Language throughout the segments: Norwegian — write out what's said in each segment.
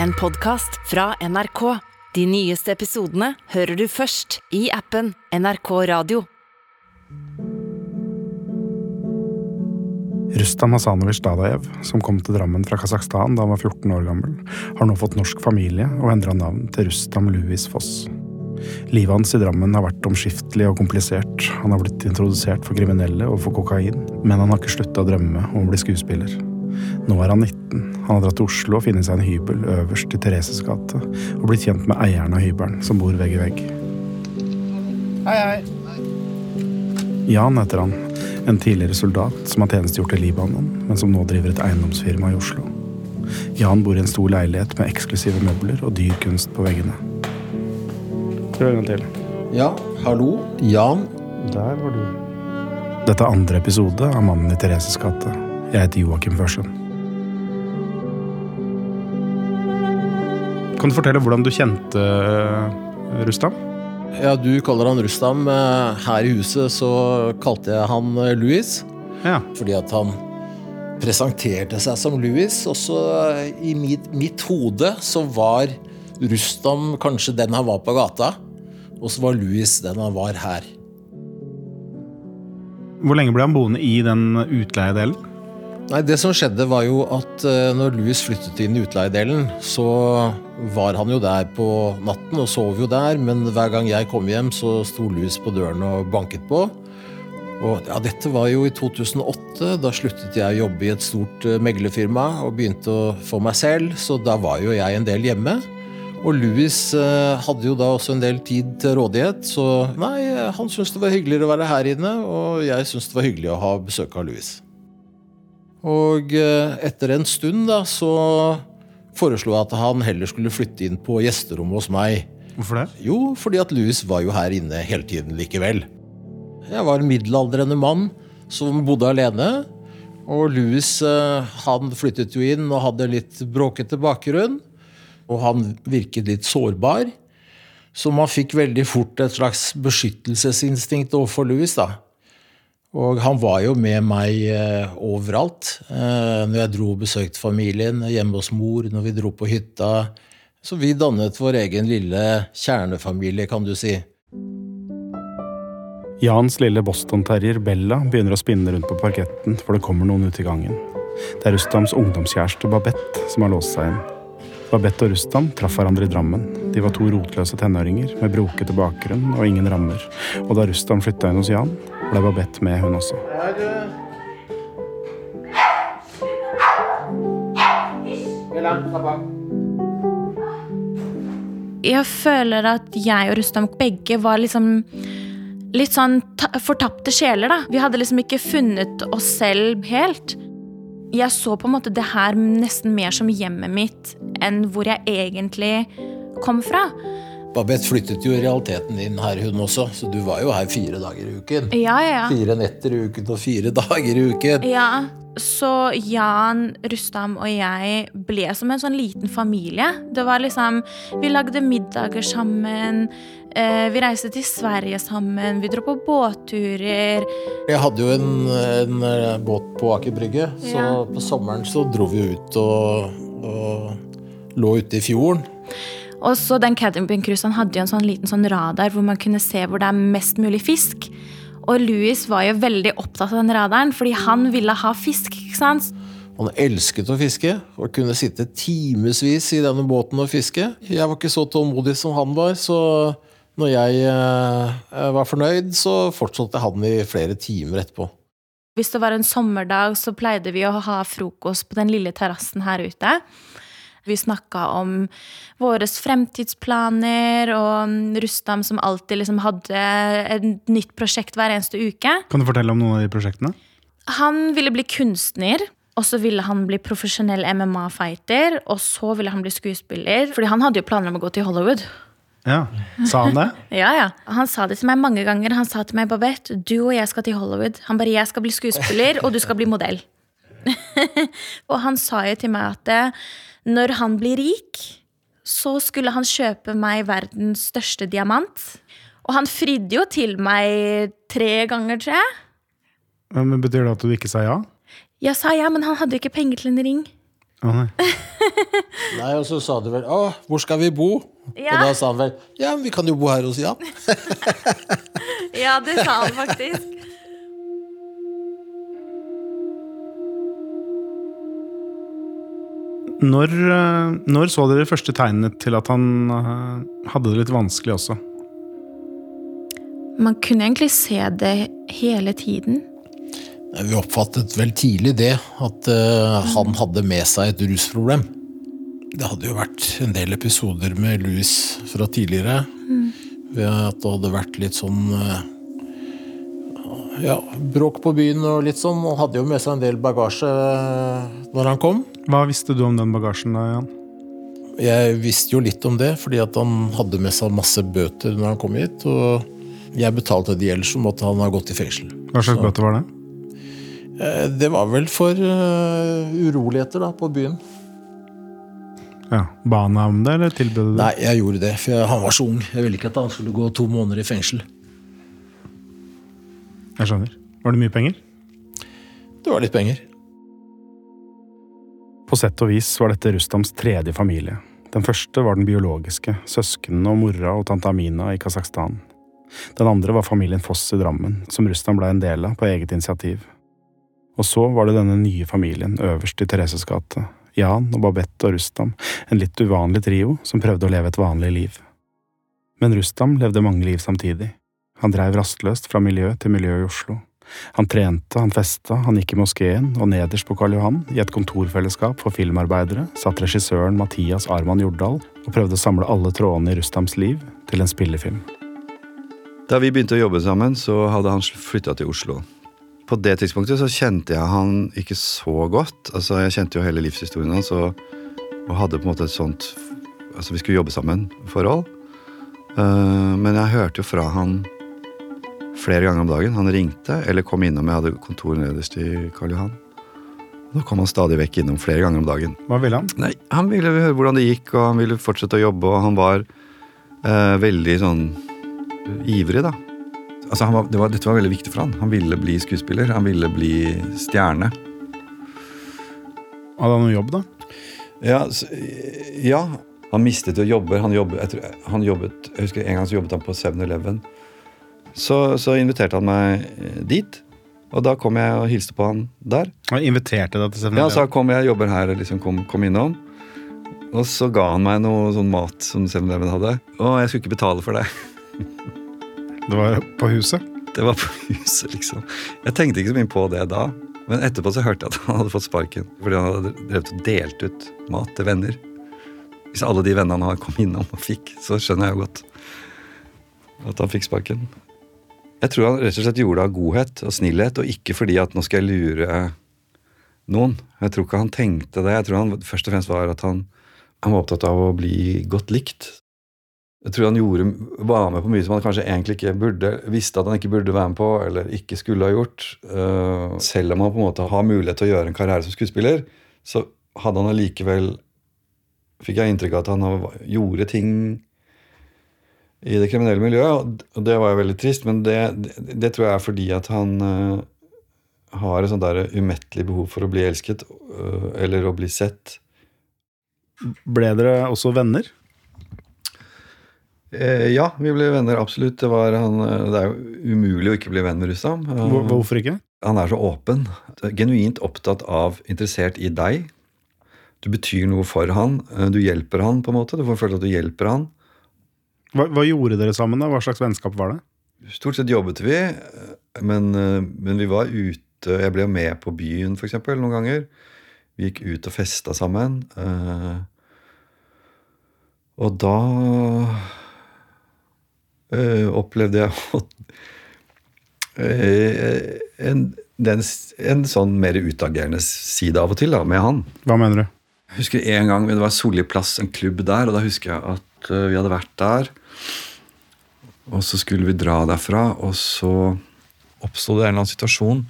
en podkast fra NRK. De nyeste episodene hører du først i appen NRK Radio. Rustam Hasanovic Dadaev, som kom til Drammen fra Kasakhstan da han var 14 år gammel, har nå fått norsk familie og endra navn til Rustam Louis Foss. Livet hans i Drammen har vært omskiftelig og komplisert. Han har blitt introdusert for kriminelle og for kokain, men han har ikke slutta å drømme om å bli skuespiller. Nå er han 19. Han har dratt til Oslo og funnet seg en hybel øverst i Thereses gate, og blitt kjent med eieren av hybelen, som bor vegg i vegg. Hei, hei. Jan heter han, en tidligere soldat som har tjenestegjort i Libanon, men som nå driver et eiendomsfirma i Oslo. Jan bor i en stor leilighet med eksklusive møbler og dyr kunst på veggene. Prøv en gang til. Ja, hallo. Jan. Der var du. Dette er andre episode av Mannen i Thereses gate. Jeg heter Joakim Førsund. Kan du fortelle hvordan du kjente eh, Rustam? Ja, du kaller han Rustam. Eh, Her i huset så kalte jeg han eh, Louis. Ja. Fordi at han presenterte seg som Louis. Også i mitt, mitt hode så var Rustam kanskje den han var på gata. Og så var Louis den han var her. Hvor lenge ble han boende i den utleiedelen? Nei, Det som skjedde, var jo at eh, når Louis flyttet inn i utleiedelen, så var han jo der på natten og sov jo der, men hver gang jeg kom hjem, så sto Louis på døren og banket på. Og ja, Dette var jo i 2008. Da sluttet jeg å jobbe i et stort eh, meglerfirma og begynte å få meg selv, så da var jo jeg en del hjemme. Og Louis eh, hadde jo da også en del tid til rådighet, så nei, han syntes det var hyggeligere å være her inne, og jeg syntes det var hyggelig å ha besøk av Louis. Og eh, etter en stund da, så foreslo jeg at han heller skulle flytte inn på gjesterommet hos meg. Hvorfor det? Jo, fordi at Louis var jo her inne hele tiden likevel. Jeg var en middelaldrende mann som bodde alene. Og Louis eh, han flyttet jo inn og hadde litt bråkete bakgrunn. Og han virket litt sårbar. Så man fikk veldig fort et slags beskyttelsesinstinkt overfor Louis. da. Og han var jo med meg eh, overalt. Eh, når jeg dro og besøkte familien, hjemme hos mor, når vi dro på hytta. Så vi dannet vår egen lille kjernefamilie, kan du si. Jans lille Boston-terrier Bella begynner å spinne rundt på parketten, for det kommer noen ut i gangen. Det er Rustams ungdomskjæreste Babette som har låst seg inn. Babette og Rustam traff hverandre i Drammen. De var to rotløse tenåringer med brokete bakgrunn og ingen rammer. Og da Rustam flytta inn hos Jan, ble Babette med, hun også. Jeg føler at jeg og Rustam begge var liksom litt sånn fortapte sjeler, da. Vi hadde liksom ikke funnet oss selv helt. Jeg så på en måte det her nesten mer som hjemmet mitt enn hvor jeg egentlig kom fra. Babette flyttet jo i realiteten inn her, hun også, så du var jo her fire dager i uken. Ja, ja, ja. Fire netter i uken og fire dager i uken. Ja, så Jan, Rustam og jeg ble som en sånn liten familie. Det var liksom Vi lagde middager sammen. Eh, vi reiste til Sverige sammen. Vi dro på båtturer. Jeg hadde jo en, en eh, båt på Aker Brygge, så Ja. på sommeren så dro vi ut og, og lå ute i fjorden. Og så den campingcruiseren hadde jo en sånn liten sånn radar hvor man kunne se hvor det er mest mulig fisk. Og Louis var jo veldig opptatt av den radaren, fordi han ville ha fisk. ikke sant? Han elsket å fiske og kunne sitte timevis i denne båten og fiske. Jeg var ikke så tålmodig som han var, så når jeg eh, var fornøyd, så fortsatte han i flere timer etterpå. Hvis det var en sommerdag, så pleide vi å ha frokost på den lille terrassen her ute. Vi snakka om våre fremtidsplaner, og Rustam som alltid liksom hadde et nytt prosjekt hver eneste uke. Kan du fortelle om noen av de prosjektene? Han ville bli kunstner, og så ville han bli profesjonell MMA-fighter, og så ville han bli skuespiller, fordi han hadde jo planer om å gå til Hollywood. Ja, Sa han det? Ja, ja. Han sa det til meg mange ganger. Han sa til meg, Babette, du og jeg skal til Hollywood. Han bare, jeg skal bli skuespiller, og du skal bli modell. og han sa jo til meg at eh, når han blir rik, så skulle han kjøpe meg verdens største diamant. Og han fridde jo til meg tre ganger, tror jeg. Men Betyr det at du ikke sa ja? Jeg sa ja, men han hadde jo ikke penger til en ring. Å, nei. Nei, og så sa du vel 'Å, hvor skal vi bo?' Ja. Og da sa han vel 'Ja, men vi kan jo bo her hos Jan'. Ja, det sa han faktisk. Når, eh, når så dere første tegnene til at han eh, hadde det litt vanskelig også? Man kunne egentlig se det hele tiden. Vi oppfattet vel tidlig det, at eh, han hadde med seg et rusproblem. Det hadde jo vært en del episoder med Louis fra tidligere. Ved at det hadde vært litt sånn ja, bråk på byen og litt sånn. Han hadde jo med seg en del bagasje eh, når han kom. Hva visste du om den bagasjen da, Jan? Jeg visste jo litt om det, fordi at han hadde med seg masse bøter når han kom hit. Og jeg betalte de ellers, så måtte han ha gått i fengsel. Hva slags Så- bøter var det? Eh, Det var vel for eh, uroligheter da, på byen. Ja, Ba han deg om det, eller tilbød du det? Nei, jeg gjorde det, for han var så ung. Jeg ville ikke at han skulle gå to måneder i fengsel. Jeg skjønner. Var det mye penger? Det var litt penger. På sett og vis var dette Rustams tredje familie. Den første var den biologiske, søsknene og mora og tante Amina i Kasakhstan. Den andre var familien Foss i Drammen, som Rustam ble en del av på eget initiativ. Og så var det denne nye familien øverst i Thereses gate. Jan og Babette og Rustam, en litt uvanlig trio som prøvde å leve et vanlig liv. Men Rustam levde mange liv samtidig. Han dreiv rastløst fra miljø til miljø i Oslo. Han trente, han festa, han gikk i moskeen, og nederst på Karl Johan, i et kontorfellesskap for filmarbeidere, satt regissøren Mathias Arman Jordal og prøvde å samle alle trådene i Rustams liv til en spillefilm. Da vi begynte å jobbe sammen, så hadde han flytta til Oslo. På det tidspunktet så kjente jeg han ikke så godt. Altså, Jeg kjente jo hele livshistorien hans og, hadde på en måte et sånt Altså, vi skulle jobbe sammen-forhold. Uh, men jeg hørte jo fra han flere ganger om dagen. Han ringte eller kom innom. Jeg hadde kontor nederst i Karl Johan. Da kom han stadig vekk innom flere ganger om dagen. Hva ville han? Nei, Han ville høre hvordan det gikk, og han ville fortsette å jobbe. Og han var eh, veldig sånn ivrig, da. Altså, han var, det var, dette var veldig viktig for han. Han ville bli skuespiller. Han ville bli stjerne. Hadde han noe jobb, da? Ja, så, ja. Han mistet jo jobber. Han jobbet, jeg, tror, han jobbet, jeg husker En gang så jobbet han på 7-Eleven. Så, så inviterte han meg eh, dit. Og da kom jeg og hilste på han der. Han inviterte deg til Ja, sa kom, jeg jobber her, liksom kom, kom innom. Og så ga han meg noe sånn mat som 7-Eleven hadde. Og jeg skulle ikke betale for det. Det var på huset? Det var på huset, liksom. Jeg tenkte ikke så mye på det da. Men etterpå så hørte jeg at han hadde fått sparken. Fordi han hadde drevet og delt ut mat til venner. Hvis alle de vennene han kom innom og fikk, så skjønner jeg jo godt at han fikk sparken. Jeg tror han rett og slett gjorde det av godhet og snillhet, og ikke fordi at nå skal jeg lure noen. Jeg tror ikke han tenkte det. Jeg tror han først og fremst var at han, han var opptatt av å bli godt likt. Jeg tror han gjorde, var med på mye som han kanskje egentlig ikke burde, visste at han ikke burde være med på, eller ikke skulle ha gjort. Eh, selv om han på en måte har mulighet til å gjøre en karriere som skuespiller, så hadde han allikevel Fikk jeg inntrykk av at han gjorde ting i det kriminelle miljøet, og- det var jo veldig trist, men det, det, det tror jeg er fordi at han eh, har et sånt der umettelig behov for å bli elsket, øh, eller å bli sett. Ble dere også venner? Eh, ja, vi ble venner, absolutt. Det, var han, eh, det er jo umulig å ikke bli venn med Rustam. Eh, Hvor- Hvorfor ikke? Han er så åpen. Genuint opptatt av, interessert i deg. Du betyr noe for han. Du hjelper han, på en måte. Du får føle at du hjelper han. Hva, hva gjorde dere sammen? da? Hva slags vennskap var det? Stort sett jobbet vi, men, men vi var ute Jeg ble med på byen, for eksempel, noen ganger. Vi gikk ut og festa sammen. eh, Og da eh, opplevde jeg eh, en, en sånn mer utagerende side av og til da, med han. Hva mener du? Jeg husker en gang, Det var Solli plass, en klubb der, og da husker jeg at eh, vi hadde vært der. Og så skulle vi dra derfra, og så oppsto det en eller annen situasjon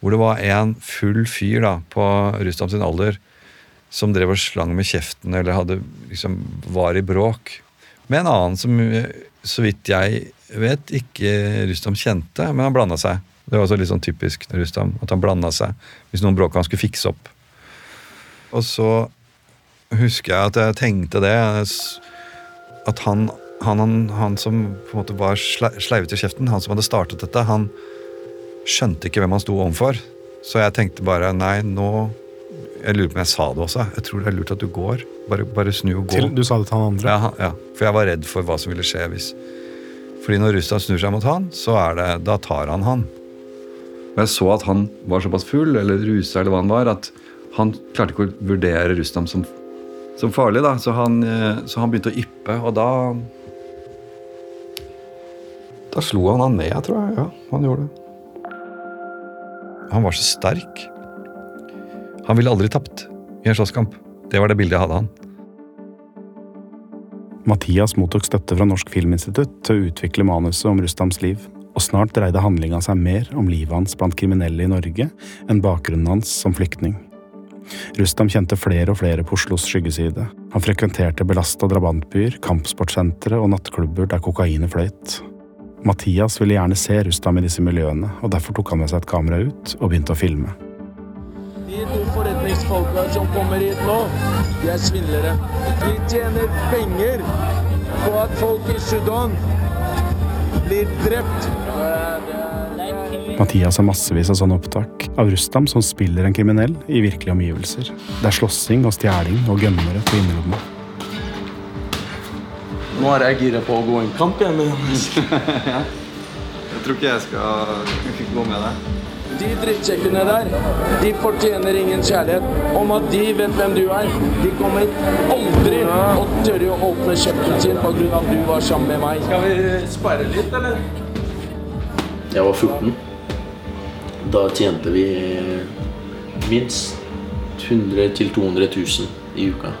hvor det var en full fyr da, på Rustam sin alder som drev og slang med kjeften eller hadde, liksom, var i bråk. Med en annen som, eh, så vidt jeg vet, ikke Rustam kjente, men han blanda seg. Det var også litt sånn typisk Rustam, at han blanda seg hvis noen bråka han skulle fikse opp. Og så husker jeg at jeg tenkte det. At han, han, han, han som på en måte var sleivete i kjeften, han som hadde startet dette, han skjønte ikke hvem han sto overfor. Så jeg tenkte bare nei, nå Jeg lurer på om jeg sa det også. Jeg tror det er lurt at du går. Bare, bare snu og gå. Til, du sa det til han andre? Ja, ja, for jeg var redd for hva som ville skje hvis Fordi når Russland snur seg mot han, så er det, da tar han han. Og jeg så at han var såpass full, eller rusa, eller hva han var, at han klarte ikke å vurdere Rustam som, som farlig. da, så han, eh, så han, begynte å yppe, og da Da slo han han ned, tror jeg. Ja, han gjorde det. Han var så sterk. Han ville aldri tapt i en slåsskamp. Det var det bildet jeg hadde av han. Mathias mottok støtte fra Norsk Filminstitutt til å utvikle manuset om Rustams liv og snart dreide handlinga seg mer om livet hans blant kriminelle i Norge enn bakgrunnen hans som flyktning. Rustam kjente flere og flere på Oslos skyggeside. Han frekventerte belasta drabantbyer, kampsportsentre og nattklubber der kokainet fløyt. Mathias ville gjerne se Rustam i disse miljøene, og derfor tok han med seg et kamera ut og begynte å filme. De to forretningsfolka som kommer hit nå, de er svindlere. De tjener penger på at folk i Sudan blir drept. Mathias har massevis av sånne opptak av Rustam som spiller en kriminell i virkelige omgivelser. Det er slåssing og stjeling og gønnere på innerrommet. Nå er jeg gira på å gå en kamp, jeg. Men... jeg tror ikke jeg skal gå med deg. De drittkjekkene der, de fortjener ingen kjærlighet. Om at de vet hvem du er. De kommer aldri å tørre å åpne kjeften sin pga. at du var sammen med meg. Skal vi sperre litt, eller? Jeg var 14. Da tjente vi minst 100 000-200 000 i uka.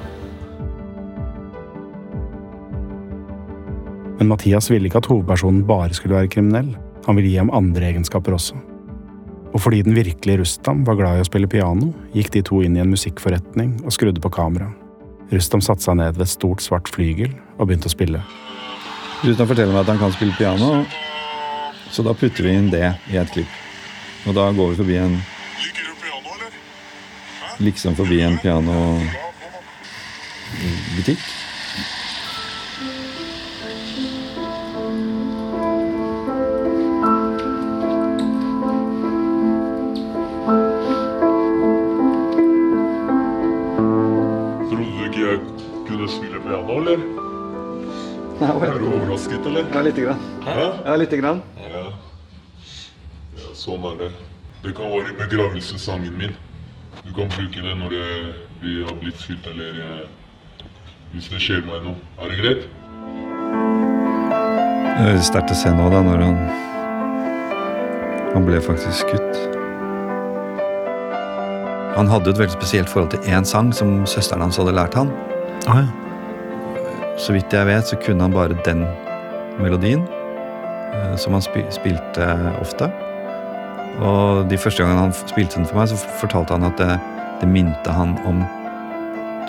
Men Mathias ville ikke at hovedpersonen bare skulle være kriminell. Han ville gi ham andre egenskaper også. Og fordi den virkelige Rustam var glad i å spille piano, gikk de to inn i en musikkforretning og skrudde på kamera. Rustam satte seg ned ved et stort, svart flygel og begynte å spille. Rustam forteller meg at han kan spille piano, så da putter vi inn det i et klipp. Og da går vi forbi en Liker du piano, eller? Liksom forbi en pianobutikk. Er du overrasket, eller? Ja, lite grann. Hæ? Ja, lite grann. Ja. Sånn er det. Det kan være begravelsessangen min. Du kan bruke det når det, vi har blitt skutt, eller eh, hvis det skjer meg noe. Er det greit? Det er sterkt å se nå, da, når han Han ble faktisk skutt. Han hadde et veldig spesielt forhold til én sang som søsteren hans hadde lært han. Ah, ja. Så vidt jeg vet, så kunne han bare den melodien, eh, som han spilte ofte. Og de første gangene han spilte den for meg, så fortalte han at det, det minte han om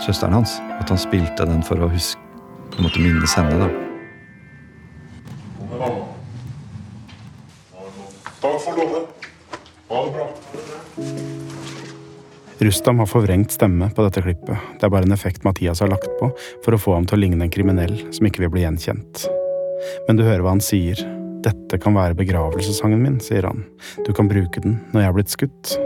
søsteren hans. At han spilte den for å huske på en måte minnes henne. da. Takk for lånet. Ha det bra. Rustam har forvrengt stemme på dette klippet. Det er bare en effekt Mathias har lagt på for å få ham til å ligne en kriminell som ikke vil bli gjenkjent. Men du hører hva han sier. Dette kan være begravelsessangen min, sier han. Du kan bruke den når jeg har blitt skutt.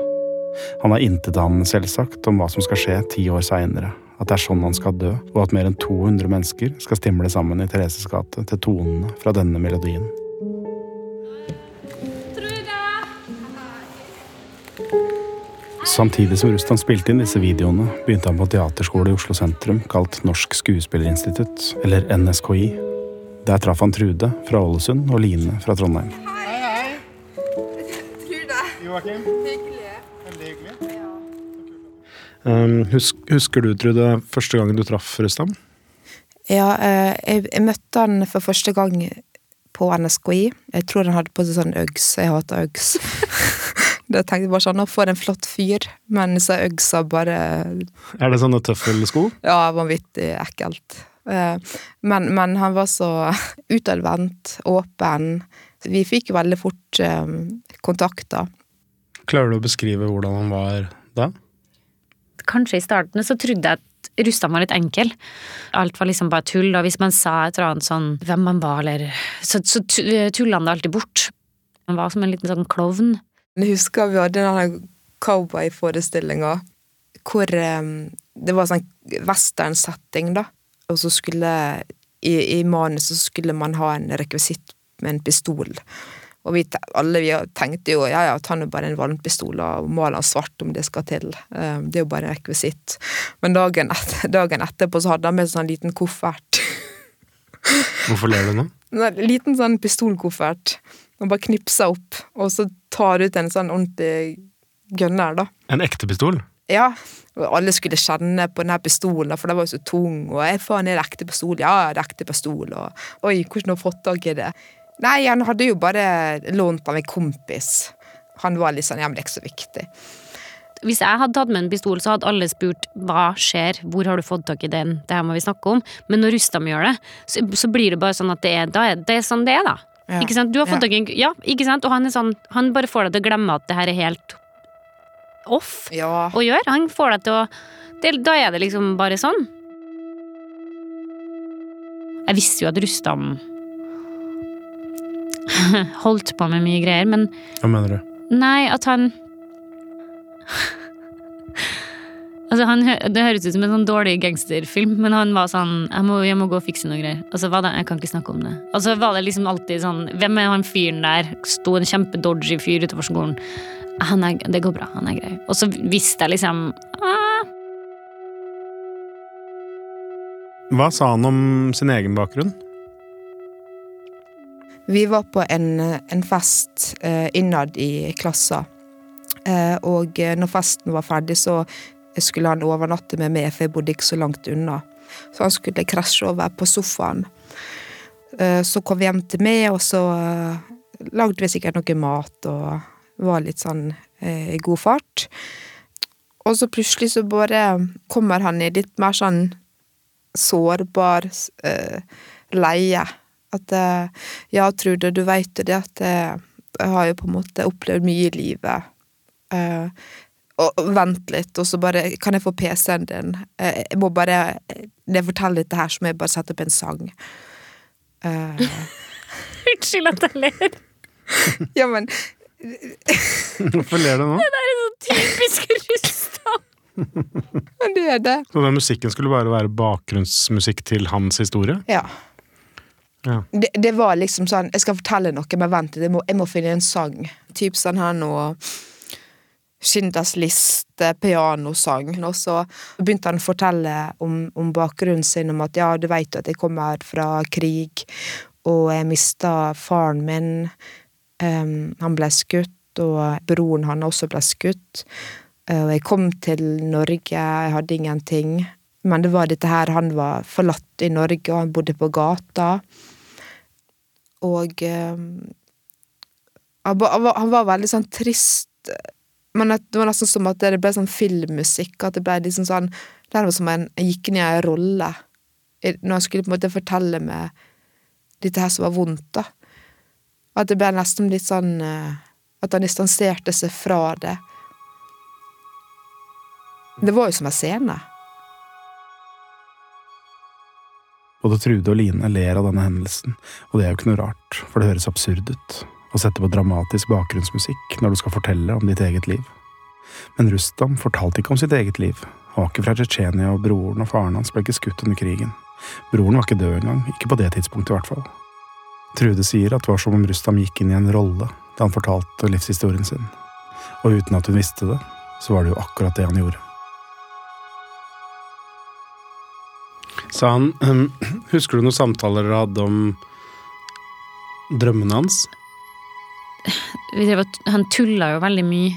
Han har intetanende selvsagt om hva som skal skje ti år seinere. At det er sånn han skal dø, og at mer enn 200 mennesker skal stimle sammen i Thereses gate til tonene fra denne melodien. Samtidig som Rustan spilte inn disse videoene, begynte han på teaterskole i Oslo sentrum kalt Norsk Skuespillerinstitutt, eller NSKI. Der traff han Trude fra Ålesund og Line fra Trondheim. Hei, hei. Trude. Joakim. Hyggelig. Veldig hyggelig. Um, husk, husker du, Trude, første gangen du traff Rustam? Ja, eh, jeg, jeg møtte han for første gang på NSKI. Jeg tror han hadde på seg sånn Uggs. Jeg hater Uggs. Da tenkte jeg bare sånn, Nå får en flott fyr. Men så øgsa bare Er det sånne tøffelsko? Ja, vanvittig ekkelt. Eh, men, men han var så utadvendt, åpen. Vi fikk veldig fort eh, kontakt, da. Klarer du å beskrive hvordan han var da? kanskje i starten så trodde jeg at Rustam var litt enkel. Alt var liksom bare tull, og hvis man sa et eller annet sånn hvem man var, eller Så, så tulla han det alltid bort. Han var som en liten sånn klovn. Jeg husker vi hadde den cowboyforestillinga hvor um, det var sånn western-setting, da. Og så skulle i, i manuset skulle man ha en rekvisitt med en pistol. Og vi, alle vi tenkte jo ja ja, ta nå bare en vannpistol og mal den svart om det skal til. Um, det er jo bare en rekvisitt. Men dagen, etter, dagen etterpå så hadde han med sånn liten koffert. Hvorfor ler du nå? En liten sånn pistolkoffert. Og bare knipser opp, og så tar du ut en sånn ordentlig gunner, da. En ekte pistol? Ja. Og alle skulle kjenne på denne pistolen, for den var jo så tung. Og jeg faen, er det ekte pistol? Ja, det er ekte pistol. Og oi, hvordan har du fått tak i det? Nei, han hadde jo bare lånt av en kompis. Han var litt sånn ja, men det er ikke så viktig. Hvis jeg hadde tatt med en pistol, så hadde alle spurt hva skjer, hvor har du fått tak i den, det her må vi snakke om. Men når Rustam gjør det, så, så blir det bare sånn at det er, er det er sånn det er, da. Ja. Ikke sant? Du har fått Ja. tak i en Ja, ikke sant? Og han er sånn Han bare får deg til å glemme at det her er helt off Ja. å gjøre. Han får deg til å det, Da er det liksom bare sånn. Jeg visste jo at Rustam holdt på med mye greier, men Hva mener du? Nei, at han Altså han, Det høres ut som en sånn dårlig gangsterfilm, men han var sånn jeg må, 'Jeg må gå og fikse noe greier'. Og så var det Jeg kan ikke snakke om det. Og så var det liksom alltid sånn Hvem er han fyren der? Sto en kjempedodgy fyr utenfor skolen. Han er, det går bra, han er grei. Og så visste jeg liksom ah, Hva sa han om sin egen bakgrunn? Vi var på en, en fest eh, innad i klassa. Eh, og eh, når festen var ferdig, så skulle han overnatte med meg, for jeg bodde ikke så langt unna. Så han skulle krasje over på sofaen. Eh, så kom vi hjem til meg, og så eh, lagde vi sikkert noe mat og var litt sånn eh, i god fart. Og så plutselig så bare kommer han i litt mer sånn sårbar eh, leie. At eh, ja, Trude, du veit jo det at jeg, jeg har jo på en måte opplevd mye i livet. Eh, og og vent litt, og så bare Kan jeg få PC-en din? Eh, jeg må bare Når jeg forteller dette her, så må jeg bare sette opp en sang. Eh, Unnskyld at jeg ler. ja, men Hvorfor ler du nå? Det er sånn typisk Rustam. men det er det. Så den musikken skulle bare være bakgrunnsmusikk til hans historie? Ja. Ja. Det, det var liksom sånn Jeg skal fortelle noe, men vent litt, jeg må, jeg må finne en sang. Typ sånn her nå Schindlers liste, pianosang. Og så begynte han å fortelle om, om bakgrunnen sin, om at ja, du veit at jeg kommer fra krig, og jeg mista faren min. Em, han ble skutt, og broren han også ble skutt. Og jeg kom til Norge, jeg hadde ingenting. Men det var dette her, han var forlatt i Norge, og han bodde på gata. Og um, han, var, veldig sånn trist. Men det var nesten som at det ble sånn filmmusikk. At det ble liksom sånn Det var som en gikk inn i en rolle. Når han skulle på en måte fortelle meg dette her som var vondt, da. At det ble nesten litt sånn eh, At han distanserte seg fra det. Det var jo som en scene. Både Trude og Line ler av denne hendelsen, og det er jo ikke noe rart, for det høres absurd ut å sette på dramatisk bakgrunnsmusikk når du skal fortelle om ditt eget liv. Men Rustam fortalte ikke om sitt eget liv. Han var ikke fra Tsjetsjenia, og broren og faren hans ble ikke skutt under krigen. Broren var ikke død engang, ikke på det tidspunktet i hvert fall. Trude sier at det var som om Rustam gikk inn i en rolle da han fortalte livshistorien sin, og uten at hun visste det, så var det jo akkurat det han gjorde. Sa han um, Husker du noen samtaler dere hadde om drømmene hans? Vi drev Han tulla jo veldig mye.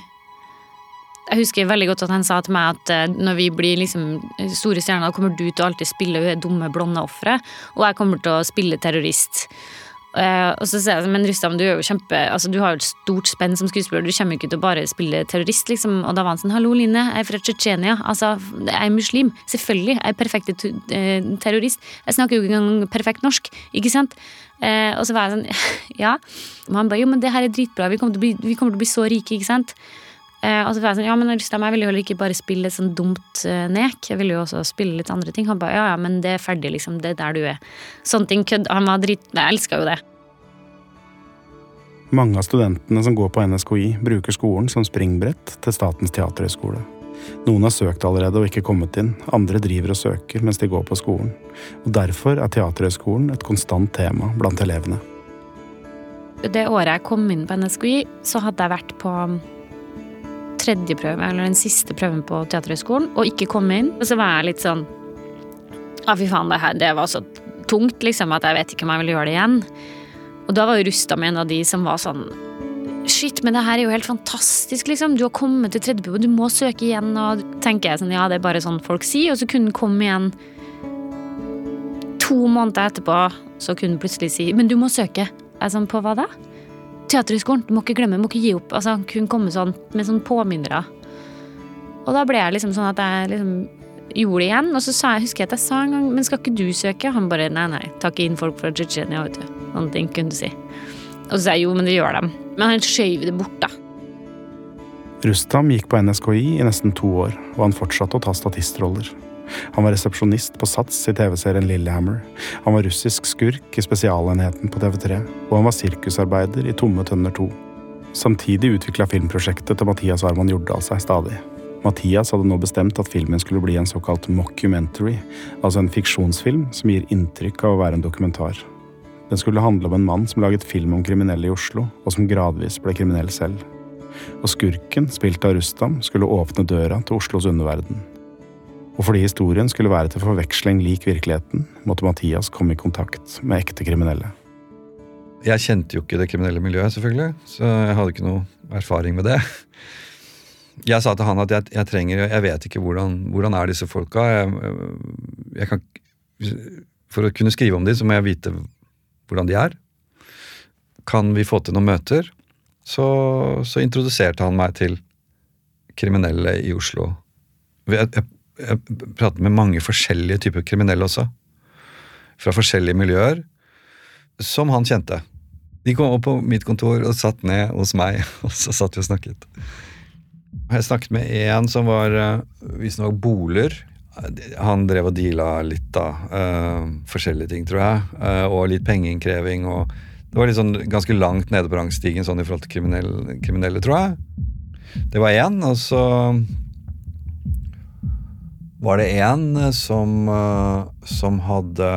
Jeg husker veldig godt at han sa til meg at eh, når vi blir liksom store stjerner, kommer du til å alltid spille det dumme, blonde offeret, og jeg kommer til å spille terrorist. Eh, og så sier jeg men Rustam, du er jo kjempe Altså du har jo et stort spenn som skuespiller, du kommer jo ikke til å bare spille terrorist, liksom. Og da var han sånn hallo Line, jeg er fra Tsjetsjenia, altså jeg er muslim, selvfølgelig, jeg er perfekt eh, terrorist. Jeg snakker jo ikke engang perfekt norsk, ikke sant? Uh, og så var jeg sånn ja. Og han bare jo, men det her er dritbra, vi kommer bli, vi kommer til å bli så rike, ikke sant? Eh, og så var jeg sånn, ja, men Rustam, jeg ville jo ikke bare spille et sånn dumt eh, nek. Jeg ville jo også spille litt andre ting. Han bare ja, ja, men det er ferdig, liksom. Det er der du er. Sånne ting kødd. Han var drit... Jeg elska jo det. Mange av studentene som går på NSKI, bruker skolen som springbrett til Statens teaterhøgskole. Noen har søkt allerede og ikke kommet inn, andre driver og søker mens de går på skolen. Og Derfor er Teaterhøgskolen et konstant tema blant elevene. Det året jeg kom inn på NSKI, så hadde jeg vært på tredje prøve, eller den siste prøven på Teaterhøgskolen, og ikke komme inn. Og så var jeg litt sånn Ja, fy faen, det her det var så tungt, liksom, at jeg vet ikke om jeg vil gjøre det igjen. Og da var jo med en av de som var sånn Shit, men det her er jo helt fantastisk, liksom. Du har kommet til tredje prøve, du må søke igjen. Og tenker jeg sånn, ja, det er bare sånn folk sier. Og så kunne den komme igjen to måneder etterpå, så kunne den plutselig si men du må søke. Jeg sånn, på hva da? Teaterhøgskolen. Du må ikke glemme, du må ikke gi opp. Altså, han kunne komme sånn med sånn påminnere. Og da ble jeg liksom sånn at jeg liksom gjorde det igjen. Og så sa jeg, husker jeg at jeg sa en gang Men skal ikke du søke? Han bare nei, nei, ta ikke inn folk fra Tsjetsjenia, vet du. Sånne ting kunne du si. Og så sa jeg jo, men det gjør dem. Men han skjøv det bort, da. Rustam gikk på NSKI i nesten to år, og han fortsatte å ta statistroller. Han var resepsjonist på Sats i TV-serien Lillehammer. Han var russisk skurk i Spesialenheten på TV3, og han var sirkusarbeider i Tomme tønner 2. Samtidig utvikla filmprosjektet til Mathias Arman Jordal seg stadig. Mathias hadde nå bestemt at filmen skulle bli en såkalt mockumentary, altså en fiksjonsfilm som gir inntrykk av å være en dokumentar. Den skulle handle om en mann som laget film om kriminelle i Oslo, og som gradvis ble kriminell selv. Og skurken, spilt av Rustam, skulle åpne døra til Oslos underverden. Og fordi historien skulle være til forveksling lik virkeligheten, måtte Mathias komme i kontakt med ekte kriminelle. Jeg kjente jo ikke det kriminelle miljøet, selvfølgelig, så jeg hadde ikke noe erfaring med det. Jeg sa til han at jeg, jeg trenger Jeg vet ikke hvordan, hvordan er disse folka. Jeg, jeg kan, for å kunne skrive om dem, så må jeg vite hvordan de er. Kan vi få til noen møter? Så, så introduserte han meg til kriminelle i Oslo. Jeg, jeg, jeg pratet med mange forskjellige typer kriminelle også. Fra forskjellige miljøer. Som han kjente. De kom opp på mitt kontor og satt ned hos meg, og så satt vi og snakket. Jeg snakket med en som var visstnok boler. Han drev og deala litt, da. Uh, forskjellige ting, tror jeg. Uh, og litt pengeinnkreving. og Det var litt sånn ganske langt nede på rangstigen sånn i forhold til kriminelle, kriminelle tror jeg. Det var én, og så var det en som, uh, som hadde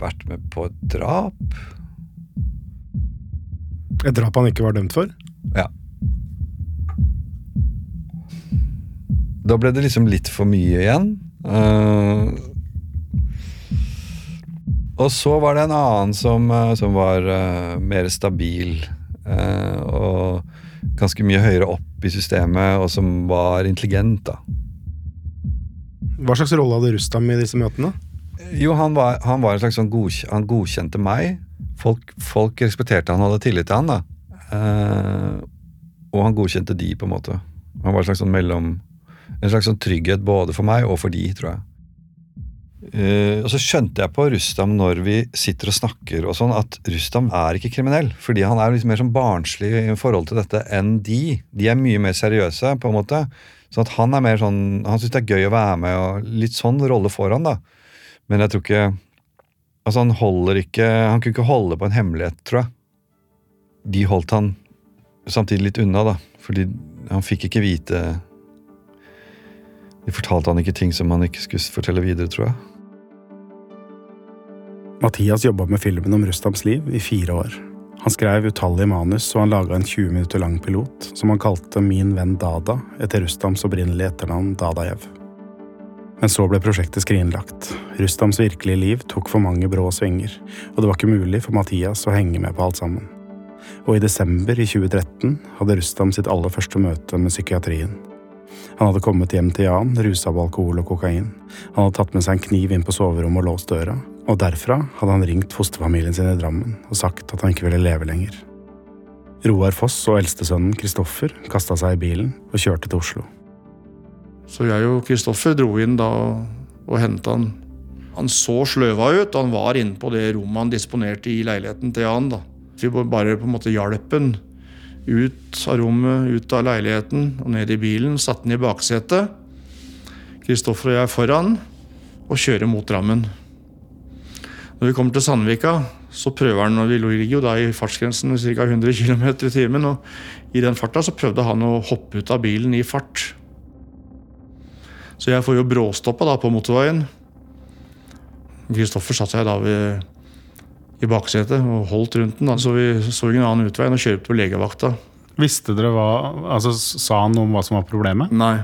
vært med på et drap. Et drap han ikke var dømt for? Ja. Da ble det liksom litt for mye igjen. Uh, og så var det en annen som, uh, som var uh, mer stabil og ganske mye høyere opp i systemet, og som var intelligent, da. Hva slags rolle hadde Rustam i disse møtene? Jo, han var, han var en slags sånn godk Han godkjente meg. Folk, folk, respekterte han, og hadde tillit til han, da. og han godkjente de, på en måte. Han var en slags sånn mellom en slags sånn trygghet både for meg og for de, tror jeg. Uh, og så skjønte jeg på Rustam når vi sitter og snakker og sånn, at Rustam er ikke kriminell. Fordi han er liksom mer sånn barnslig i forhold til dette enn de. De er mye mer seriøse, på en måte. Så at han er mer sånn Han syns det er gøy å være med, og litt sånn rolle får han, da. Men jeg tror ikke Altså, han holder ikke Han kunne ikke holde på en hemmelighet, tror jeg. De holdt han samtidig litt unna, da. Fordi han fikk ikke vite de fortalte han ikke ting som han ikke skulle fortelle videre, tror jeg. Mathias jobba med filmen om Rustams liv i fire år. Han skrev utallige manus, og han laga en 20 minutter lang pilot som han kalte Min venn Dada, etter Rustams opprinnelige etternavn Dadajev. Men så ble prosjektet skrinlagt. Rustams virkelige liv tok for mange brå svinger, og det var ikke mulig for Mathias å henge med på alt sammen. Og i desember i 2013 hadde Rustam sitt aller første møte med psykiatrien. Han hadde kommet hjem til Jan, rusa av alkohol og kokain. Han hadde tatt med seg en kniv inn på soverommet og låst døra. Og derfra hadde han ringt fosterfamilien sin i Drammen og sagt at han ikke ville leve lenger. Roar Foss og eldstesønnen Kristoffer kasta seg i bilen og kjørte til Oslo. Så jeg og Kristoffer dro inn da og henta han. Han så sløva ut. Han var inne på det rommet han disponerte i leiligheten til Jan. da. Vi bare på en måte hjalp han ut av rommet, ut av leiligheten og ned i bilen. Satte han i baksetet. Kristoffer og jeg foran og kjører mot Drammen. Når vi kommer til Sandvika, så prøver han, og vi ligger jo da i fartsgrensen ca. 100 km i timen, og i den farta så prøvde han å hoppe ut av bilen i fart. Så jeg får jo bråstoppa da på motorveien. Kristoffer satt seg da ved, i baksetet og holdt rundt den, da, så vi så ingen annen utvei enn å kjøre på legevakta. Visste dere hva altså Sa han noe om hva som var problemet? Nei.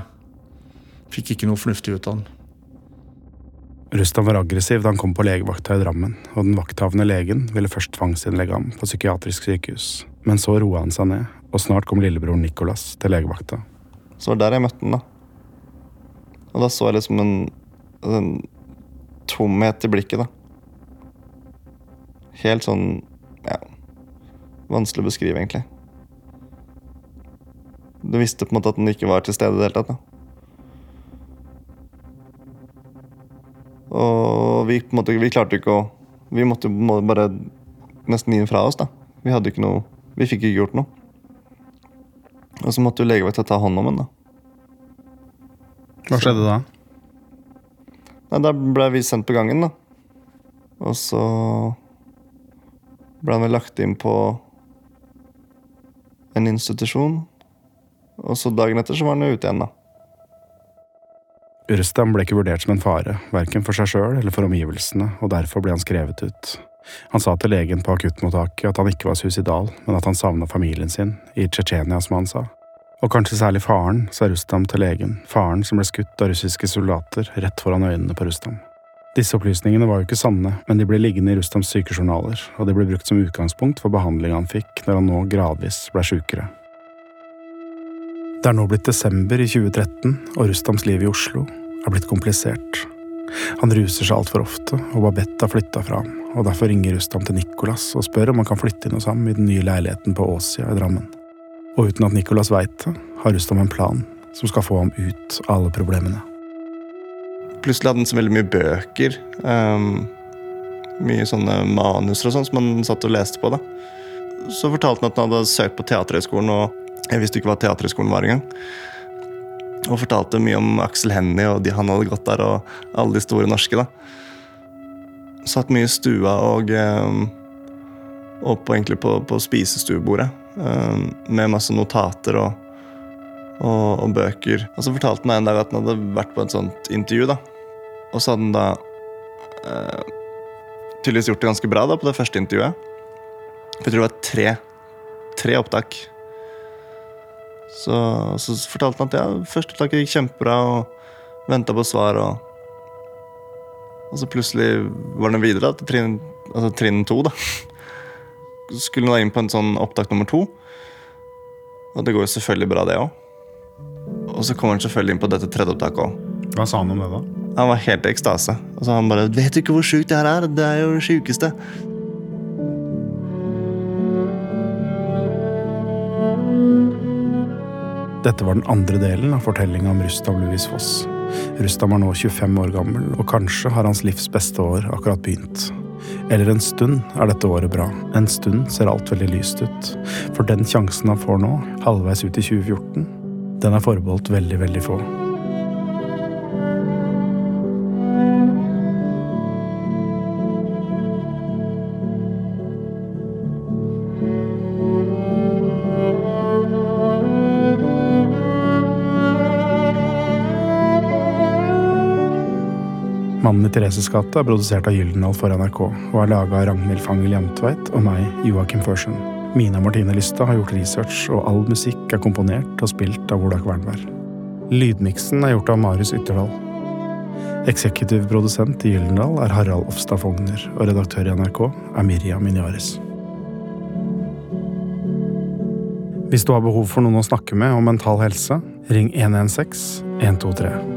Fikk ikke noe fornuftig ut av han. Rustam var aggressiv da han kom på legevakta i Drammen, og den vakthavende legen ville først tvangsinnlegge ham på psykiatrisk sykehus. Men så roa han seg ned, og snart kom lillebroren Nicolas til legevakta. Så var det der jeg møtte han, da. Og da så jeg liksom en, en tomhet i blikket, da. Helt sånn ja, vanskelig å beskrive, egentlig. Du visste på en måte at den ikke var til stede i det hele tatt. da. Og vi måte, vi klarte ikke å Vi måtte bare nesten gi den fra oss. da. Vi hadde ikke noe, vi fikk ikke gjort noe. Og så måtte jo legevakta ta hånd om da. Hva skjedde da? Nei, Da ble vi sendt på gangen, da. Og så ble han vel lagt inn på en institusjon. Og så dagen etter så var han jo ute igjen, da. Rustam ble ikke vurdert som en fare, verken for seg sjøl eller for omgivelsene, og derfor ble han skrevet ut. Han sa til legen på akuttmottaket at han ikke var suicidal, men at han savna familien sin, i Tsjetsjenia, som han sa. Og kanskje særlig faren, sa Rustam til legen, faren som ble skutt av russiske soldater rett foran øynene på Rustam. Disse opplysningene var jo ikke sanne, men de ble liggende i Rustams sykejournaler, og de ble brukt som utgangspunkt for behandlinga han fikk når han nå gradvis ble sjukere. Det er nå blitt desember i 2013, og Rustams liv i Oslo er blitt komplisert. Han ruser seg altfor ofte, og Babette har flytta fra ham, og derfor ringer Rustam til Nicolas og spør om han kan flytte inn hos ham i den nye leiligheten på Åsia i Drammen. Og uten at Nicolas veit det, har Rustam en plan som skal få ham ut av alle problemene. Plutselig hadde han så veldig mye bøker. Um, mye sånne manuser og sånn som han satt og leste på. da. Så fortalte han at han hadde søkt på Teaterhøgskolen, og jeg visste ikke hva Teaterhøgskolen var engang. Og fortalte mye om Aksel Hennie og de han hadde gått der, og alle de store norske. da. Satt mye i stua og, um, og på, egentlig på, på spisestuebordet. Um, med masse notater og, og, og, bøker. Og så fortalte han en dag at han hadde vært på et sånt intervju. da. Og så hadde han da eh, tydeligvis gjort det ganske bra da på det første intervjuet. For jeg tror det var tre, tre opptak. Så, så, fortalte han at ja, første opptaket gikk kjempebra, og venta på svar. Og, og så plutselig var den videre til trinn, altså trinn to. da. Skulle da inn på en sånn opptak nummer to. Og det går jo selvfølgelig bra, det òg. Og så kommer han selvfølgelig inn på dette tredje opptaket òg. Hva sa han om det, da? Han var helt i ekstase. Og så han bare 'Vet du ikke hvor sjukt det her er? Det er jo det sjukeste'. Dette var den andre delen av fortellinga om Rustam Louis Foss. Rustam er nå 25 år gammel, og kanskje har hans livs beste år akkurat begynt. Eller en stund er dette året bra. En stund ser alt veldig lyst ut. For den sjansen han får nå, halvveis ut i 2014, den er forbeholdt veldig, veldig få. Mannen i Thereses gate er produsert av Gyldendal for NRK og er laga av Ragnhild Fangel Jamtveit og meg, Joakim Førsund. Mina Martine Lystad har gjort research, og all musikk er komponert og spilt av Olak Wernberg. Lydmiksen er gjort av Marius Ytterdal. Eksekutiv produsent i Gyldendal er Harald Ofstad Fogner, og redaktør i NRK er Miriam Minyares. Hvis du har behov for noen å snakke med om mental helse, ring 116 123.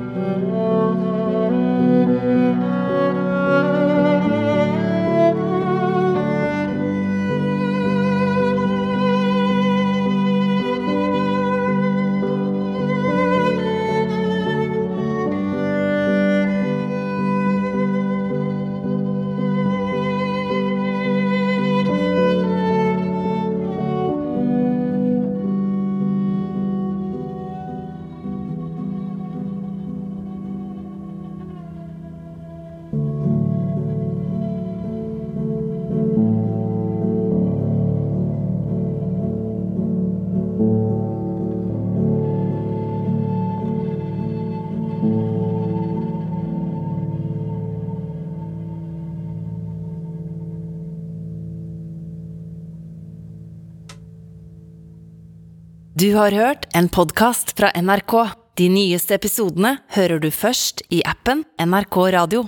Du har hørt en podkast fra NRK. De nyeste episodene hører du først i appen NRK Radio.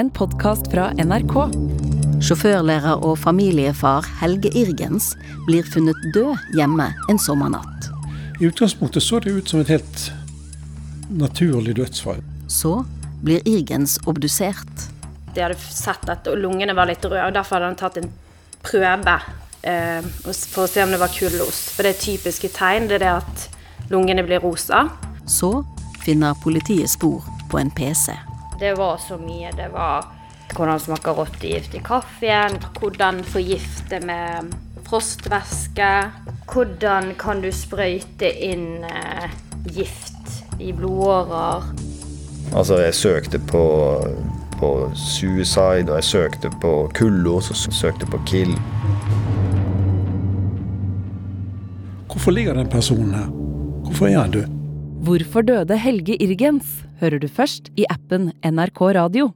En podkast fra NRK. Sjåførlærer og familiefar Helge Irgens blir funnet død hjemme en sommernatt. I utgangspunktet så det ut som et helt naturlig dødsfall. Så blir Irgens obdusert. De hadde sett at lungene var litt røde, og derfor hadde han tatt en prøve eh, for å se om det var kullos. For det er typiske tegn, det er det at lungene blir rosa. Så finner politiet spor på en PC. Det var så mye. Det var hvordan smaker rottegift i kaffen, hvordan forgifte med frostvæske, hvordan kan du sprøyte inn eh, gift i blodårer. Altså, jeg søkte på, på suicide, og jeg søkte på kullos, og søkte på kill. Hvorfor ligger den personen her? Hvorfor er han død? Hvorfor døde Helge Irgens hører du først i appen NRK Radio.